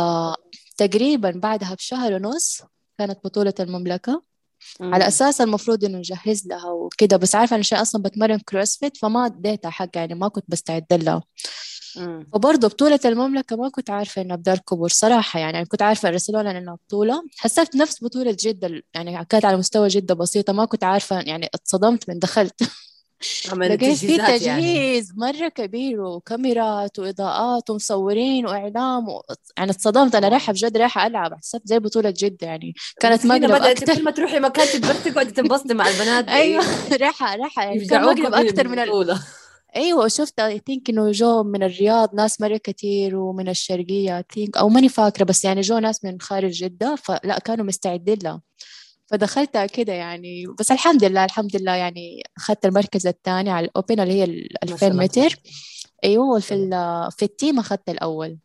تقريبا بعدها بشهر ونص كانت بطولة المملكة. مم. على أساس المفروض إنه نجهز لها وكده. بس عارفة أنا عشان أصلا بتمرن كروسفيت فما اديتها حق يعني ما كنت بستعد لها. وبرضه بطولة المملكة ما كنت عارفة إنها بدار كبر صراحة يعني كنت عارفة أرسلونا إنها بطولة. حسيت نفس بطولة جدة يعني كانت على مستوى جدة بسيطة ما كنت عارفة يعني اتصدمت من دخلت. لقيت في يعني. تجهيز يعني. مرة كبير وكاميرات وإضاءات ومصورين وإعلام و... يعني اتصدمت. أنا رايحة بجد رايحة ألعب حسيت زي بطولة جدة يعني. كانت مقلب أكثر كل ما تروحي مكان تقعدي تنبسطي مع البنات. أيوه رايحة رايحة يعني كان مقلب أكثر من البطولة أيوه شفت I think إنه جو من الرياض ناس مرة كثير ومن الشرقية I think أو ماني فاكرة بس يعني جو ناس من خارج جدة فلا كانوا مستعدين لها فدخلتها كده يعني بس الحمد لله الحمد لله يعني أخذت المركز الثاني على الأوبن اللي هي ال 2000 متر. أيوه وفي في التيم أخذت الأول.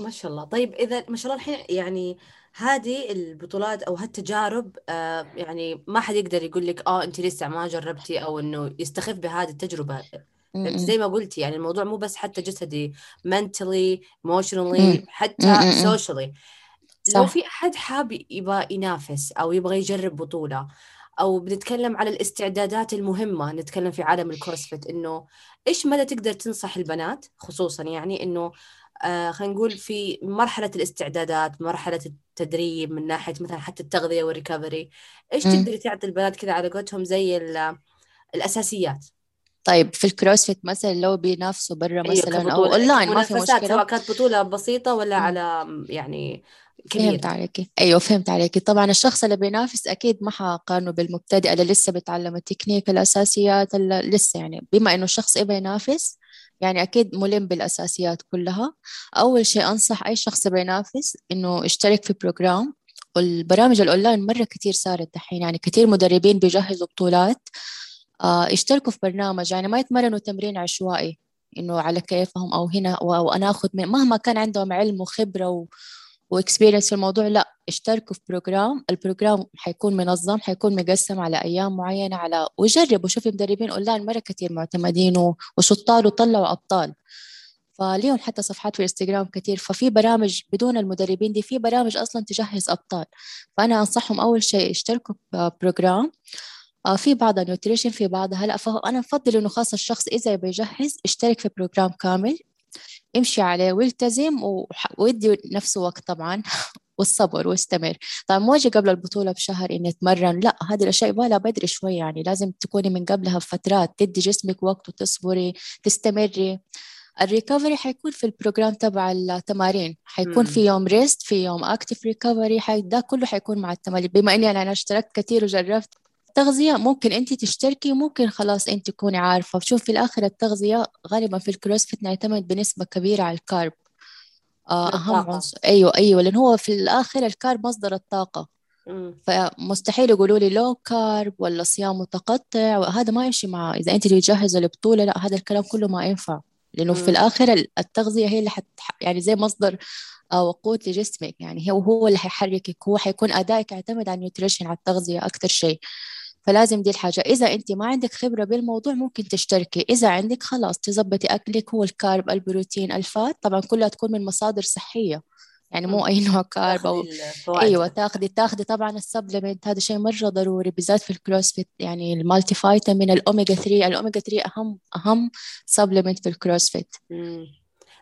ما شاء الله. طيب إذا ما شاء الله الحين يعني هذه البطولات أو هالتجارب آه يعني ما حد يقدر يقول لك آه انت لسه ما جربتي أو إنه يستخف بهذه التجربة. زي ما قلتي يعني الموضوع مو بس حتى جسدي mentally emotionally حتى socially. لو في أحد حاب يبغى ينافس أو يبغى يجرب بطولة أو بنتكلم على الاستعدادات المهمة نتكلم في عالم ال CrossFit إنه إيش مدى تقدر تنصح البنات؟ خصوصا يعني إنه آه خلينا نقول في مرحلة الاستعدادات مرحلة التدريب من ناحية مثلا حتى التغذية وال recovery إيش تقدري تعطي البنات كذا على قولتهم زي الأساسيات؟ طيب في ال CrossFit مثلا لو بينافسوا برا أيوة مثلا أو اونلاين ما في مشكلة. سواء كانت بطولة بسيطة ولا. على يعني كبير. فهمت عليكي أيوه فهمت عليكي طبعا الشخص اللي بينافس أكيد ما حقارنه بالمبتدئ اللي لسه بيتعلم التكنيك الأساسيات اللي لسه يعني. بما إنه الشخص يبغى ينافس يعني أكيد ملم بالأساسيات كلها. أول شيء أنصح أي شخص بينافس إنه يشترك في program والبرامج الاونلاين مرة كثير صارت دحين يعني كثير مدربين بيجهزوا بطولات. يشتركوا في برنامج يعني ما يتمرنوا تمرين عشوائي إنه على كيفهم أو هنا وأنا آخذ من مهما كان عندهم علم وخبرة و... و experience في الموضوع لا اشتركوا في program ال program حيكون منظم حيكون مقسم على أيام معينة على وجربوا شوفي مدربين أونلاين مرة كثير معتمدين وشطار وطلعوا أبطال. فليهم حتى صفحات في الإنستغرام كثير ففي برامج بدون المدربين دي في برامج أصلا تجهز أبطال. فأنا أنصحهم أول شيء يشتركوا في program آه، في بعضها nutrition في بعضها هلا فأنا بفضل إنه خاص الشخص إذا يبي يجهز اشترك في program كامل امشي عليه والتزم ويدي نفسه وقت طبعا والصبر واستمر طبعا مو أجي قبل البطولة بشهر إني أتمرن لا هذه الأشياء يبغى بدري شوي يعني لازم تكوني من قبلها بفترات تدي جسمك وقت وتصبري تستمري. ال recovery حيكون في ال program تبع التمارين حيكون في يوم rest في يوم active recovery حي... ده كله حيكون مع التمارين. بما إني أنا اشتركت كثير وجربت التغذية ممكن أنت تشتركي وممكن خلاص أنت تكوني عارفة. وشوف في الآخر التغذية غالبا في ال CrossFit نعتمد بنسبة كبيرة على ال carb. آه أهم عنصر. أيوه أيوه لأن هو في الآخر ال carb مصدر الطاقة. فمستحيل يقولوا لي low carb ولا صيام متقطع. وهذا ما يمشي مع إذا أنت اللي تجهز البطولة لا هذا الكلام كله ما ينفع. لأنه مم. في الآخر التغذية هي اللي حت يعني زي مصدر وقود لجسمك. يعني هو هو اللي حيحركك. هو حيكون أدائك يعتمد على ال nutrition على التغذية أكثر شيء. فلازم دي الحاجة. إذا أنت ما عندك خبرة بالموضوع ممكن تشتركي. إذا عندك خلاص تظبطي أكلك هو ال carb البروتين ال fat طبعا كلها تكون من مصادر صحية. يعني مو أي نوع carb أو أيوة تاخدي تاخدي طبعا ال supplement هذا شيء مرة ضروري بالذات في ال CrossFit يعني ال multivitamin الأوميجا 3 الأوميجا 3 أهم أهم supplement في ال CrossFit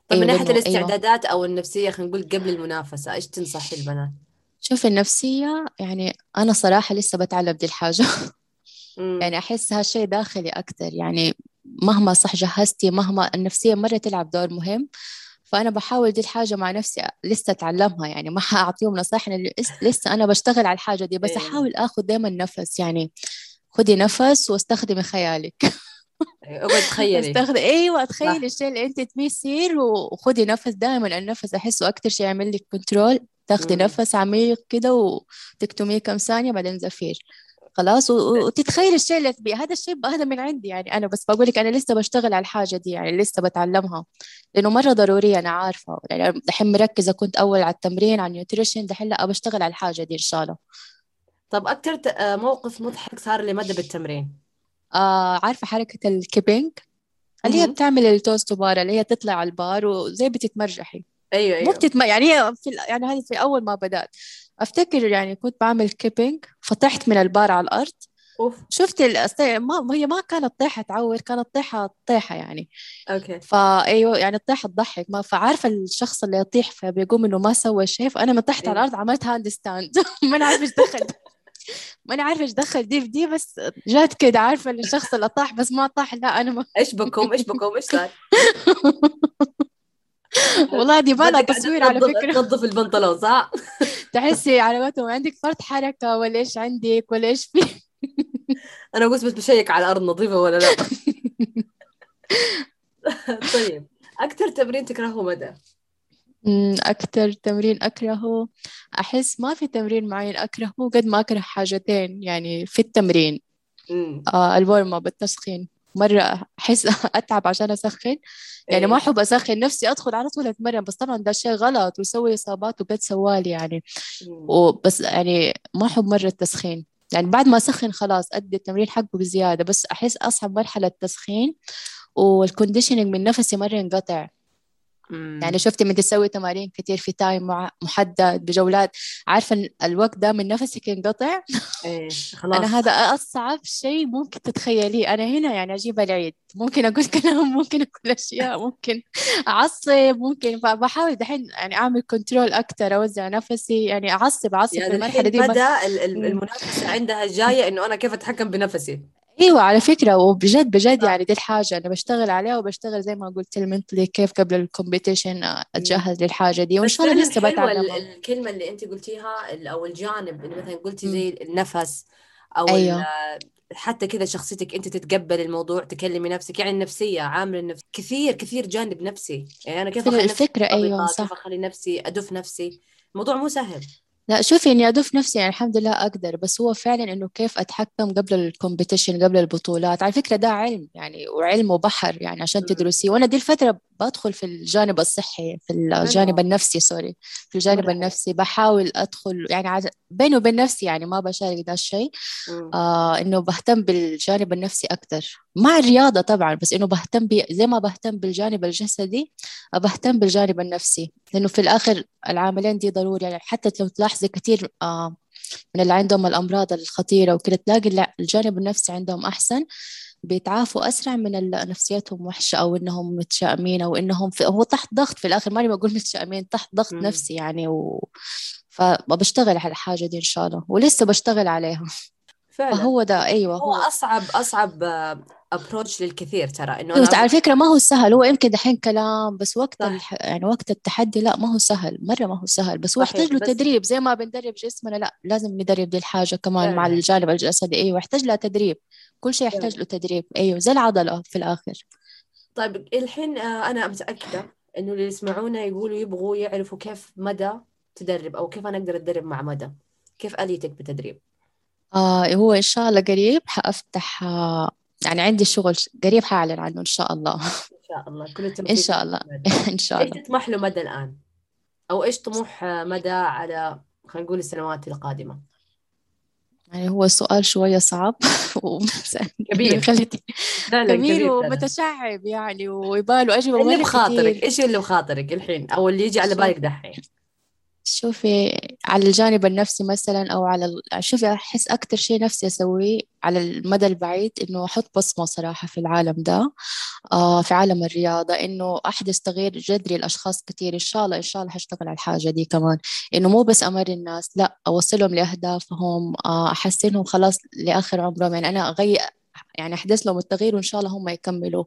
طيب من أيوة ناحية الاستعدادات أيوة. أو النفسية خلينا نقول قبل المنافسة إيش تنصحي البنات؟ شوفي النفسية يعني أنا صراحة لسه بتعلم دي الحاجة. يعني أحسها شيء داخلي أكثر يعني مهما صح جهزتي مهما النفسية مرة تلعب دور مهم فأنا بحاول دي الحاجة مع نفسي لسه أتعلمها. يعني ما حأعطيهم نصائح لسه أنا بشتغل على الحاجة دي بس إيه. أحاول آخذ دائما نفس. يعني خدي نفس واستخدمي خيالك. أقعد تخيلي. استخدم أيوه تخيلي الشيء اللي أنت تبيه يصير وخدي نفس. دائما النفس أحسه أكثر شيء يعمل لك control تاخدي نفس عميق كده وتكتميه كم ثانية بعدين زفير خلاص وتتخيل الشيء اللي تبيه. هذا الشيء هذا من عندي يعني أنا بس بقول لك أنا لسه بشتغل على الحاجة دي يعني لسه بتعلمها. لأنه مرة ضرورية أنا عارفة. يعني دحين مركزه كنت أول على التمرين على ال nutrition دحين لا بشتغل على الحاجة دي إن شاء الله. طب أكثر موقف مضحك صار لي مدى بالتمرين؟ آه عارفة حركة ال kipping؟ اللي هي بتعمل ال toes to bar اللي هي تطلع على البار وزي بتتمرجحي. أيوه أيوه. مو بتتم... يعني هي في يعني هذه في أول ما بدأت. أفتكر يعني كنت بعمل kipping فطحت من البار على الأرض. أوف. شفت الأستي... ما هي ما كانت طيحة تعور كانت طيحة طيحة يعني. أوكي. فايوه يعني الطيحة تضحك. ما فعارفة الشخص اللي يطيح فبيقوم إنه ما سوى شيء. فأنا من تحت على إيه. الأرض عملت handstand ما أنا عارفة إيش دخل. ما أنا عارفة إيش دخل. دي في دي بس جات كده عارفة الشخص اللي طاح بس ما طاح. لا أنا ما إيش بكم؟ إيش بكم؟ إيش صار؟ والله دي بالها تصوير على فكرة. تنظف البنطلون صح؟ تحسي على قولتهم عندك فرط حركة ولا إيش عندك ولا إيش في. أنا قلت بس بشيك على الأرض نظيفة ولا لأ؟ طيب أكثر تمرين تكرهه مدى؟ أكثر تمرين أكرهه أحس ما في تمرين معين أكرهه قد ما أكره حاجتين يعني في التمرين. آه ال warm up التسخين. مرة أحس أتعب عشان أسخن. يعني ما إيه. أحب أسخن نفسي أدخل على طول أتمرن. بس طبعا ده شيء غلط ويسوي إصابات وقد سوالي يعني. وبس يعني ما أحب مرة التسخين. يعني بعد ما أسخن خلاص أدي التمرين حقه بزيادة. بس أحس أصعب مرحلة التسخين وال conditioning من نفسي مرة انقطع يعني شفتي من تسوي تمارين كثير في time محدد بجولات. عارفة الوقت ده من نفسك ينقطع؟ إيه خلاص. أنا هذا أصعب شيء ممكن تتخيليه. أنا هنا يعني أجيب العيد. ممكن أقول كلام ممكن أقول أشياء ممكن أعصب ممكن فبحاول دحين يعني أعمل control أكثر أوزع نفسي يعني أعصب أعصب يعني في المرحلة دي. بدأ المنافسة عندها جاية إنه أنا كيف أتحكم بنفسي؟ إيوه على فكرة وبجد بجد يعني دي الحاجة أنا بشتغل عليها وبشتغل زي ما قلت ال mentally كيف قبل ال competition أتجهز للحاجة دي. وإن شاء الله لسه بتعلم الكلمة اللي انت قلتيها أو الجانب اللي مثلا قلتي زي النفس أو أيوه. حتى كذا شخصيتك أنت تتقبل الموضوع تكلمي نفسك يعني النفسية عامل النفس كثير كثير جانب نفسي. يعني أنا كيف أخلي الفكرة أيوه صح. كيف أخلي نفسي أدف نفسي؟ الموضوع مو سهل. لا شوفي إني ادف نفسي يعني الحمد لله أقدر بس هو فعلا إنه كيف أتحكم قبل ال competition قبل البطولات. على فكرة ده علم يعني وعلم وبحر يعني عشان تدرسيه. وأنا دي الفترة بدخل في الجانب الصحي في الجانب النفسي sorry في الجانب النفسي. بحاول أدخل يعني بيني وبين نفسي يعني ما بشارك ده الشيء. آه إنه بهتم بالجانب النفسي أكثر مع الرياضة طبعا بس إنه بهتم بي زي ما بهتم بالجانب الجسدي بهتم بالجانب النفسي. لأنه في الآخر العاملين دي ضروري يعني حتى لو تلاحظي كثير آه من اللي عندهم الأمراض الخطيرة وكده تلاقي الجانب النفسي عندهم أحسن بيتعافوا أسرع من نفسيتهم وحشة أو إنهم متشائمين أو إنهم في هو تحت ضغط في الآخر ماني بقول متشائمين تحت ضغط مم. نفسي يعني و... فبشتغل على الحاجة دي إن شاء الله ولسه بشتغل عليها. فعلا. فهو ده أيوة هو, هو. أصعب أصعب ابروتش للكثير ترى إنه أنا على فكرة ما هو سهل هو يمكن دحين كلام بس وقت الح... يعني وقت التحدي لا ما هو سهل مرة ما هو سهل بس هو يحتاج له تدريب زي ما بندرب جسمنا لا لازم ندرب دي الحاجة كمان فعلا. مع الجانب الجسدي. أيوه يحتاج لها تدريب كل شيء يحتاج له تدريب. أيوه زي العضلة في الآخر. طيب الحين آه، أنا متأكدة إنه اللي يسمعونا يقولوا يبغوا يعرفوا كيف مدى تدرب أو كيف أنا أقدر أتدرب مع مدى كيف آليتك بالتدريب آه هو إن شاء الله قريب حأفتح آه يعني عندي شغل قريب حاعلن عنه إن شاء الله. إن شاء الله. كل التوفيق إن شاء الله. إن شاء الله. إيش تطمح له مدى الآن؟ أو إيش طموح مدى على خلينا نقول السنوات القادمة؟ يعني هو السؤال شوية صعب. كبير. كبير ومتشعب يعني ويباله أجوبة اللي بخاطرك إيش اللي بخاطرك الحين؟ أو اللي يجي على بالك دحين. شوفي على الجانب النفسي مثلا أو على شوفي أحس أكتر شيء نفسي أسويه على المدى البعيد إنه أحط بصمة صراحة في العالم ده آه في عالم الرياضة إنه أحدث تغيير جذري لأشخاص كثير إن شاء الله إن شاء الله حشتغل على الحاجة دي كمان. إنه مو بس أمر الناس لا أوصلهم لأهدافهم آه أحسنهم خلاص لآخر عمرهم. يعني أنا أغير يعني أحدث لهم التغيير وإن شاء الله هم يكملوا.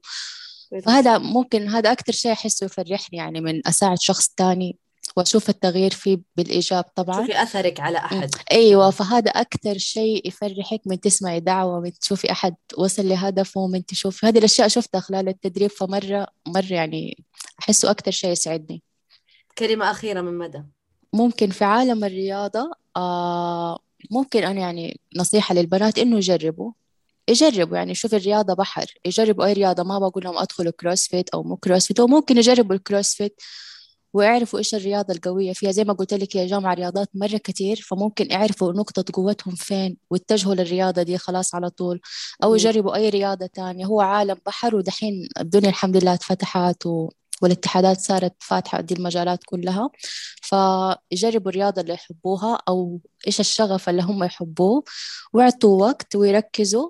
فهذا ممكن هذا أكثر شيء أحسه يفرحني يعني من أساعد شخص تاني وأشوف التغيير فيه بالإيجاب طبعا. شوفي أثرك على أحد. أيوة فهذا أكثر شيء يفرحك من تسمعي دعوة من تشوفي أحد وصل لهدفه من تشوفي. هذه الأشياء شفتها خلال التدريب فمرة مرة يعني أحسه أكثر شيء يسعدني. كلمة أخيرة من مدى. ممكن في عالم الرياضة آه ممكن أنا يعني نصيحة للبنات إنه يجربوا. يجربوا يعني شوف الرياضة بحر. يجربوا أي رياضة ما بقول لهم أدخلوا CrossFit أو مو CrossFit وممكن يجربوا ال CrossFit ويعرفوا إيش الرياضة القوية فيها. زي ما قلت لك يا جامعة رياضات مرة كتير فممكن يعرفوا نقطة قوتهم فين واتجهوا للرياضة دي خلاص على طول. أو يجربوا أي رياضة تانية. هو عالم بحر ودحين الدنيا الحمد لله اتفتحت و... والاتحادات صارت فاتحة دي المجالات كلها. فيجربوا الرياضة اللي يحبوها أو إيش الشغف اللي هم يحبوه. ويعطوا وقت ويركزوا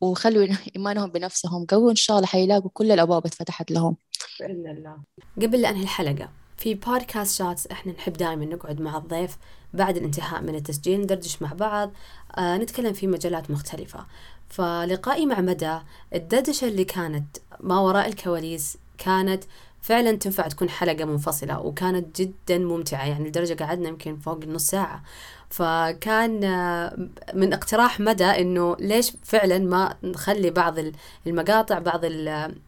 وخلوا إيمانهم بنفسهم قوي وإن شاء الله حيلاقوا كل الأبواب اتفتحت لهم. بإذن الله. قبل لا أنهي الحلقة في بودكاست شاتس إحنا نحب دائما نقعد مع الضيف بعد الانتهاء من التسجيل ندردش مع بعض آه نتكلم في مجالات مختلفة. فلقائي مع مدى الدردشة اللي كانت ما وراء الكواليس كانت فعلا تنفع تكون حلقة منفصلة وكانت جدا ممتعة. يعني لدرجة قعدنا يمكن فوق النص ساعة. فكان آه، من اقتراح مدى إنه ليش فعلا ما نخلي بعض المقاطع بعض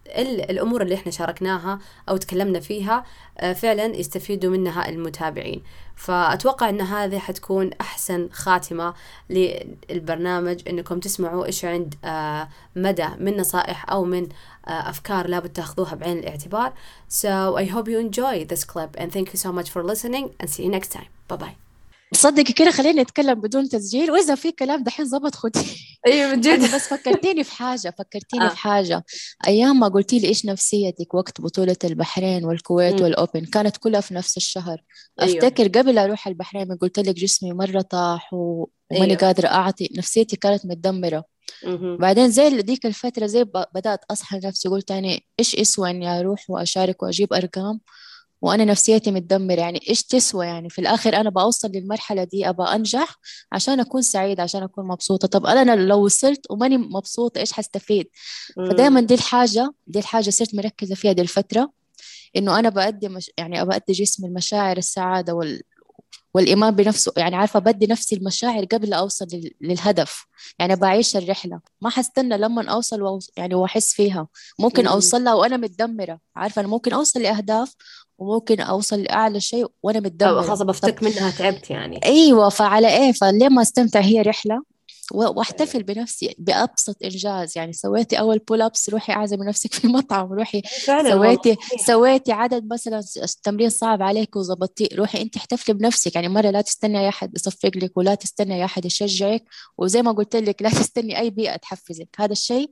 الأمور اللي إحنا شاركناها أو تكلمنا فيها آه، فعلا يستفيدوا منها المتابعين. فأتوقع إن هذه حتكون أحسن خاتمة للبرنامج إنكم تسمعوا إيش عند آه، مدى من نصائح أو من أفكار لابد تاخذوها بعين الاعتبار. So I hope you enjoy this clip and thank you so much for listening and see you next time. Bye bye تصدقي كده خليني اتكلم بدون تسجيل وإذا في كلام دحين ظبط خدي أيوه من جد بس فكرتيني في حاجة فكرتيني آه. في حاجة أيام ما قلتي لي إيش نفسيتك وقت بطولة البحرين والكويت م. والأوبن كانت كلها في نفس الشهر أيوه. أفتكر قبل أروح البحرين قلت لك جسمي مرة طاح. وماني أيوه. قادرة أعطي نفسيتي كانت متدمرة بعدين زي ديك الفترة زي بدأت أصحى نفسي قلت يعني إيش يسوى إني أروح وأشارك وأجيب أرقام وأنا نفسيتي متدمرة. يعني إيش تسوى؟ يعني في الآخر أنا بأوصل للمرحلة دي أبغى أنجح عشان أكون سعيدة عشان أكون مبسوطة. طب أنا لو وصلت وماني مبسوطة إيش حستفيد؟ فدايما دي الحاجة دي الحاجة صرت مركزة فيها دي الفترة إنه أنا بأدي مش يعني أبأدي جسم المشاعر السعادة وال والإيمان بنفسه. يعني عارفة بدي نفسي المشاعر قبل أوصل للهدف. يعني بعيش الرحلة. ما حستنى لما أوصل وأوصل يعني وأحس فيها. ممكن أوصل لها وأنا متدمرة. عارفة أنا ممكن أوصل لأهداف وممكن أوصل لأعلى شيء وأنا متدمرة. خلاص بفتك منها تعبت يعني. أيوه فعلى إيه؟ فليه ما استمتع هي رحلة واحتفل بنفسي بأبسط إنجاز. يعني سويتي أول pull ups روحي اعزمي نفسك في مطعم روحي سويتي سويتي عدد مثلا تمرين صعب عليك وظبطتيه. روحي أنت احتفلي بنفسك. يعني مرة لا تستني أي أحد يصفق لك ولا تستني أي أحد يشجعك. وزي ما قلت لك لا تستني أي بيئة تحفزك. هذا الشيء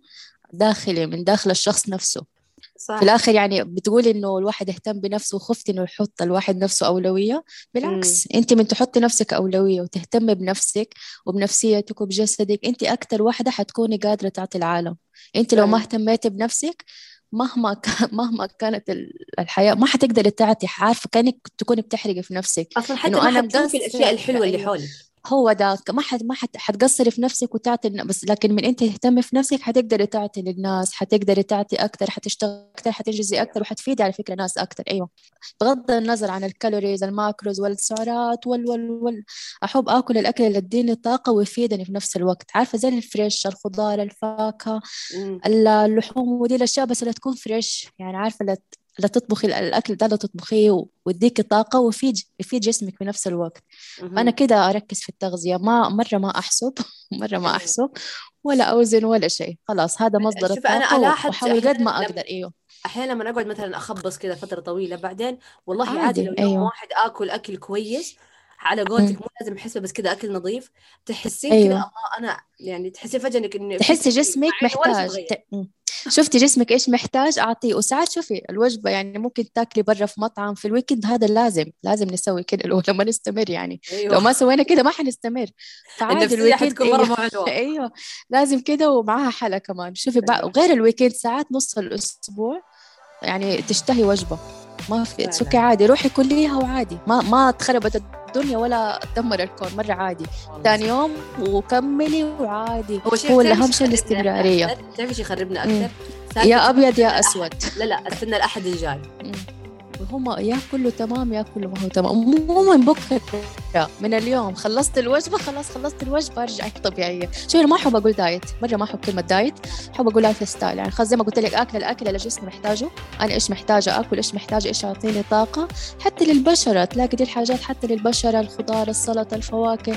داخلي من داخل الشخص نفسه. صح. في الآخر يعني بتقولي إنه الواحد يهتم بنفسه وخفتي إنه يحط الواحد نفسه أولوية بالعكس مم. أنت من تحطي نفسك أولوية وتهتمي بنفسك وبنفسيتك وبجسدك أنت أكثر واحدة حتكوني قادرة تعطي العالم أنت لو ما اهتميتي بنفسك مهما كان مهما كانت الحياة ما حتقدري تعطي عارفة كأنك تكوني بتحرقي في نفسك أصلا حتى ما أنا في الأشياء الحلوة اللي. حولك هو ده. ما حد ما حد حتقصري في نفسك وتعطي بس لكن من انت تهتمي في نفسك حتقدري تعطي للناس حتقدري تعطي أكثر حتشتغل أكثر حتنجزي أكثر وحتفيدي على فكرة ناس أكثر أيوه. بغض النظر عن ال calories ال macros والسعرات وال وال وال أحب آكل الأكل اللي يديني طاقة ويفيدني في نفس الوقت. عارفة زي ال fresh الخضار الفاكهة اللحوم ودي الأشياء بس اللي تكون fresh. يعني عارفة لا تطبخي الأكل ده لا تطبخيه ويديكي طاقة ويفيد يفيد جسمك في نفس الوقت. فأنا كده أركز في التغذية. ما مرة ما أحسب مرة ما أحسب ولا أوزن ولا شيء. خلاص هذا مصدر شوف أنا الاحظ وأحاول قد ما أقدر. إيوه. أحيانا لما اقعد مثلا أخبص كذا فترة طويلة بعدين والله عادي, عادي لو يوم أيوه. واحد آكل أكل كويس على قولتك مو لازم احس بس كذا أكل نظيف تحسين أيوه. كذا الله أنا يعني تحسين فجأة إنك تحسي جسمك محتاج شفتي جسمك إيش محتاج؟ أعطيه وساعات شوفي الوجبة يعني ممكن تاكلي برا في مطعم في ال weekend هذا لازم لازم نسوي كده لو لما نستمر يعني. أيوة. لو ما سوينا كده ما حنستمر. فعادي ال weekend أيوة. أيوه. لازم كده ومعاها حلا كمان. شوفي أيوة. غير ال weekend ساعات نص الأسبوع يعني تشتهي وجبة. ما في مشكلة عادي روحي كليها وعادي. ما ما تخربت الدنيا ولا دمر الكون مرة عادي. ثاني يوم وكملي وعادي. هو, هو الأهم شيء الاستمرارية. تعرفي إيش يخربنا أكثر؟ يا أبيض يا أسود. لا لا استنى الأحد الجاي وهم ياكلوا تمام ياكلوا ما هو تمام. مو من بكرة من اليوم خلصت الوجبه خلاص خلصت الوجبه ارجع طبيعية. شوف أنا ما أحب أقول diet مرة ما أحب كلمة diet أحب أقول lifestyle يعني خلاص زي ما قلت لك أكل الأكل اللي جسمي محتاجه. أنا إيش محتاجة أكل إيش محتاجة إيش يعطيني طاقة. حتى للبشرة تلاقي دي الحاجات حتى للبشرة الخضار السلطة الفواكه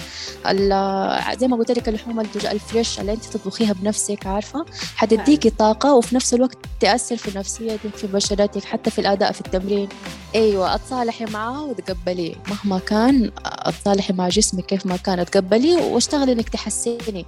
زي ما قلت لك اللحوم ال fresh اللي أنت تطبخيها بنفسك عارفة؟ حتديكي طاقة وفي نفس الوقت تأثر في نفسيتك في بشرتك حتى في الأداء في التمرين. أيوه أتصالحي معاه وتقبليه. مهما كان اتصالحي مع جسمك كيف ما كان تقبليه واشتغلي إنك تحسني.